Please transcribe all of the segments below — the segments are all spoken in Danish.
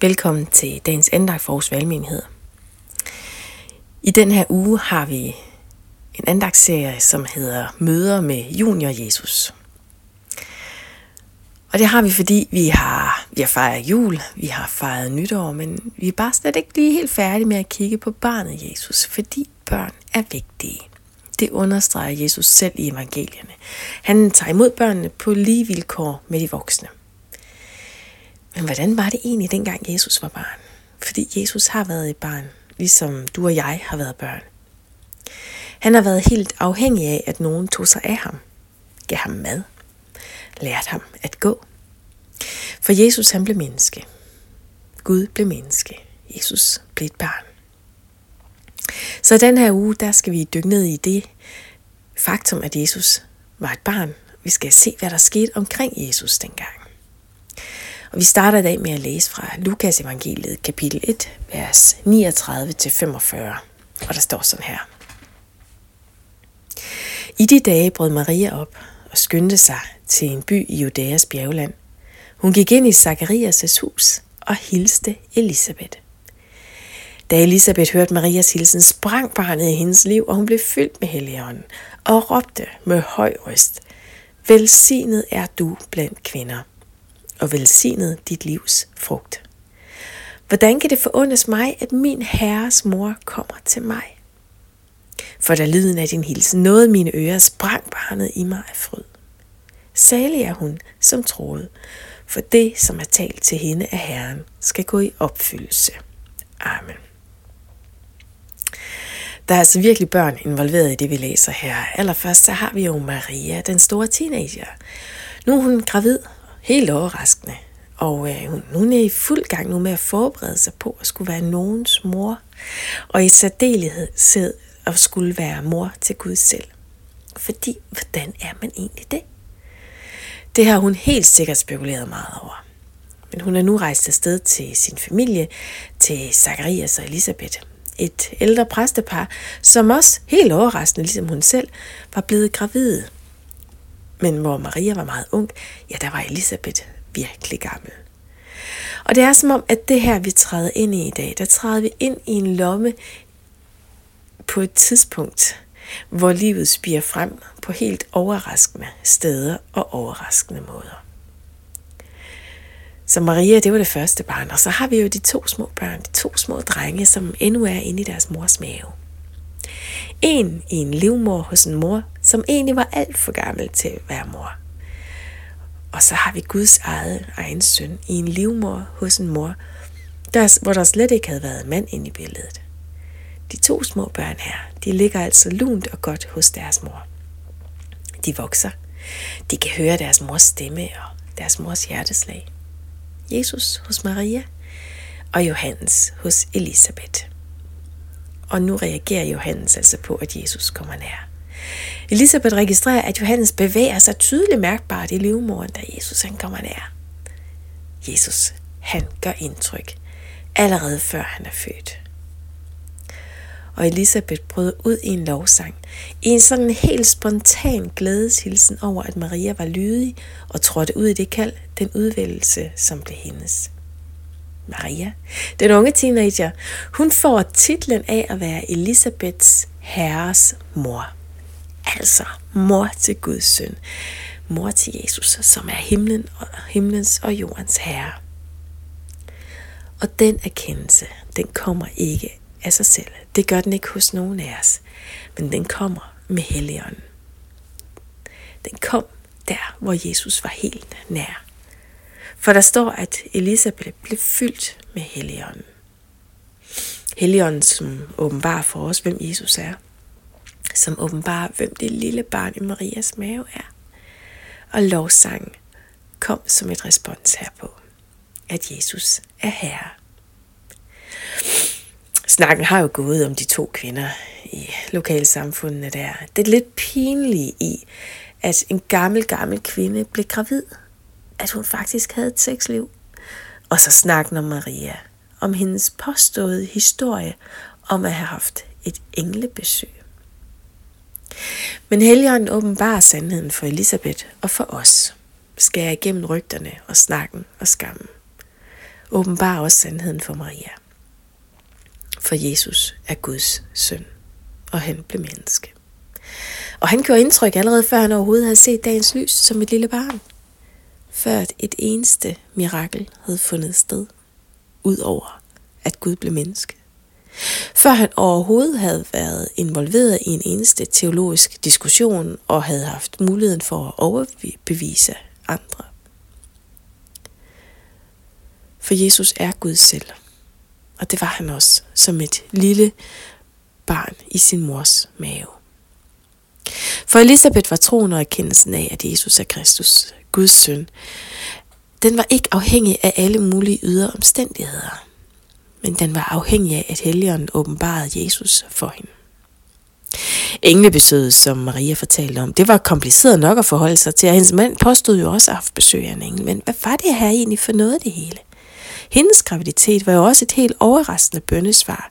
Velkommen til dagens andagt for vores valgmenighed. I den her uge har vi en andagtsserie, som hedder Møder med Junior Jesus. Og det har vi, fordi vi har, vi har fejret jul, vi har fejret nytår, men vi er bare slet ikke lige helt færdige med at kigge på barnet Jesus, fordi børn er vigtige. Det understreger Jesus selv i evangelierne. Han tager imod børnene på lige vilkår med de voksne. Men hvordan var det egentlig dengang Jesus var barn? Fordi Jesus har været et barn, ligesom du og jeg har været børn. Han har været helt afhængig af, at nogen tog sig af ham, gav ham mad, lærte ham at gå. For Jesus han blev menneske. Gud blev menneske. Jesus blev et barn. Så den her uge, der skal vi dykke ned i det faktum, at Jesus var et barn. Vi skal se, hvad der skete omkring Jesus dengang. Og vi starter i dag med at læse fra Lukas evangeliet kapitel 1, vers 39-45. Og der står sådan her. I de dage brød Maria op og skyndte sig til en by i Judæas bjergland. Hun gik ind i Zakarias' hus og hilste Elisabeth. Da Elisabeth hørte Marias hilsen, sprang barnet i hendes liv, og hun blev fyldt med helligånden og råbte med høj røst, Velsignet er du blandt kvinder og velsignet dit livs frugt. Hvordan kan det forundes mig, at min herres mor kommer til mig? For da lyden af din hilsen nåede mine ører, sprang barnet i mig af fryd. Salig er hun, som troede, for det, som er talt til hende af Herren, skal gå i opfyldelse. Amen. Der er altså virkelig børn involveret i det, vi læser her. Allerførst så har vi jo Maria, den store teenager. Nu er hun gravid Helt overraskende. Og øh, hun, hun er i fuld gang nu med at forberede sig på at skulle være nogens mor. Og i særdelighed at skulle være mor til Gud selv. Fordi, hvordan er man egentlig det? Det har hun helt sikkert spekuleret meget over. Men hun er nu rejst afsted til sin familie, til Zacharias og Elisabeth. Et ældre præstepar, som også helt overraskende, ligesom hun selv, var blevet gravide men hvor Maria var meget ung, ja, der var Elisabeth virkelig gammel. Og det er som om, at det her, vi træder ind i i dag, der træder vi ind i en lomme på et tidspunkt, hvor livet spiger frem på helt overraskende steder og overraskende måder. Så Maria, det var det første barn, og så har vi jo de to små børn, de to små drenge, som endnu er inde i deres mors mave. En i en livmor hos en mor, som egentlig var alt for gammel til at være mor. Og så har vi Guds eget egen søn i en livmor hos en mor, der, hvor der slet ikke havde været mand ind i billedet. De to små børn her, de ligger altså lunt og godt hos deres mor. De vokser. De kan høre deres mors stemme og deres mors hjerteslag. Jesus hos Maria og Johannes hos Elisabeth. Og nu reagerer Johannes altså på, at Jesus kommer nær. Elisabeth registrerer, at Johannes bevæger sig tydeligt mærkbart i livmoren, da Jesus han kommer nær. Jesus, han gør indtryk, allerede før han er født. Og Elisabeth brød ud i en lovsang, i en sådan helt spontan glædeshilsen over, at Maria var lydig og trådte ud i det kald, den udvælgelse, som blev hendes. Maria, den unge teenager, hun får titlen af at være Elisabeths herres mor. Altså mor til Guds søn. Mor til Jesus, som er himlen og himlens og jordens herre. Og den erkendelse, den kommer ikke af sig selv. Det gør den ikke hos nogen af os. Men den kommer med Helligånden. Den kom der, hvor Jesus var helt nær. For der står, at Elisabeth blev fyldt med Helligånden. Helligånden, som åbenbarer for os, hvem Jesus er. Som åbenbarer, hvem det lille barn i Marias mave er. Og lovsangen kom som et respons herpå, at Jesus er Herre. Snakken har jo gået om de to kvinder i lokalsamfundene der. Det er lidt pinlige i, at en gammel, gammel kvinde blev gravid at hun faktisk havde et sexliv. Og så snakken om Maria, om hendes påståede historie om at have haft et englebesøg. Men Helligånden åbenbarer sandheden for Elisabeth og for os, skærer igennem rygterne og snakken og skammen. åbenbar også sandheden for Maria. For Jesus er Guds søn, og han blev menneske. Og han gjorde indtryk allerede før han overhovedet havde set dagens lys som et lille barn. Før et eneste mirakel havde fundet sted, ud over at Gud blev menneske. Før han overhovedet havde været involveret i en eneste teologisk diskussion og havde haft muligheden for at overbevise andre. For Jesus er Gud selv. Og det var han også som et lille barn i sin mors mave. For Elisabeth var troen og erkendelsen af, at Jesus er Kristus, Guds søn. Den var ikke afhængig af alle mulige ydre omstændigheder, men den var afhængig af, at Helligånden åbenbarede Jesus for hende. Englebesøget, som Maria fortalte om, det var kompliceret nok at forholde sig til, og hendes mand påstod jo også at have besøg af en engel. Men hvad var det her egentlig for noget af det hele? Hendes graviditet var jo også et helt overraskende bøndesvar,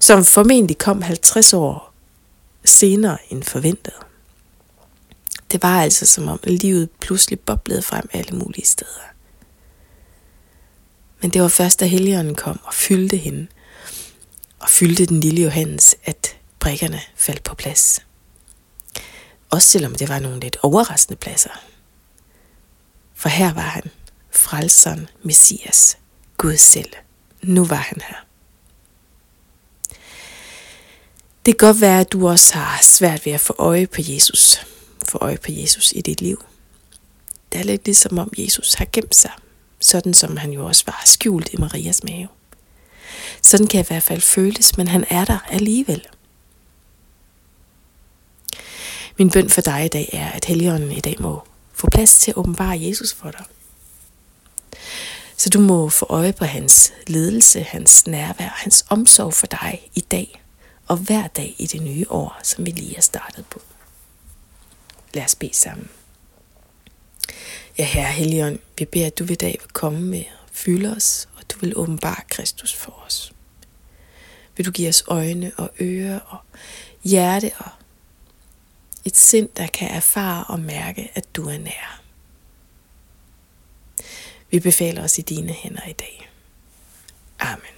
som formentlig kom 50 år senere end forventet. Det var altså som om livet pludselig boblede frem alle mulige steder. Men det var først, da Helligånden kom og fyldte hende, og fyldte den lille Johannes, at brikkerne faldt på plads. Også selvom det var nogle lidt overraskende pladser. For her var han, frelseren Messias, Gud selv. Nu var han her. Det kan godt være, at du også har svært ved at få øje på Jesus. Få øje på Jesus i dit liv. Det er lidt ligesom om Jesus har gemt sig, sådan som han jo også var skjult i Marias mave. Sådan kan i hvert fald føles, men han er der alligevel. Min bøn for dig i dag er, at Helligånden i dag må få plads til at åbenbare Jesus for dig. Så du må få øje på hans ledelse, hans nærvær, hans omsorg for dig i dag og hver dag i det nye år, som vi lige er startet på. Lad os bede sammen. Ja, Herre Helion, vi beder, at du ved dag vil komme med og fylde os, og du vil åbenbare Kristus for os. Vil du give os øjne og ører og hjerte og et sind, der kan erfare og mærke, at du er nær. Vi befaler os i dine hænder i dag. Amen.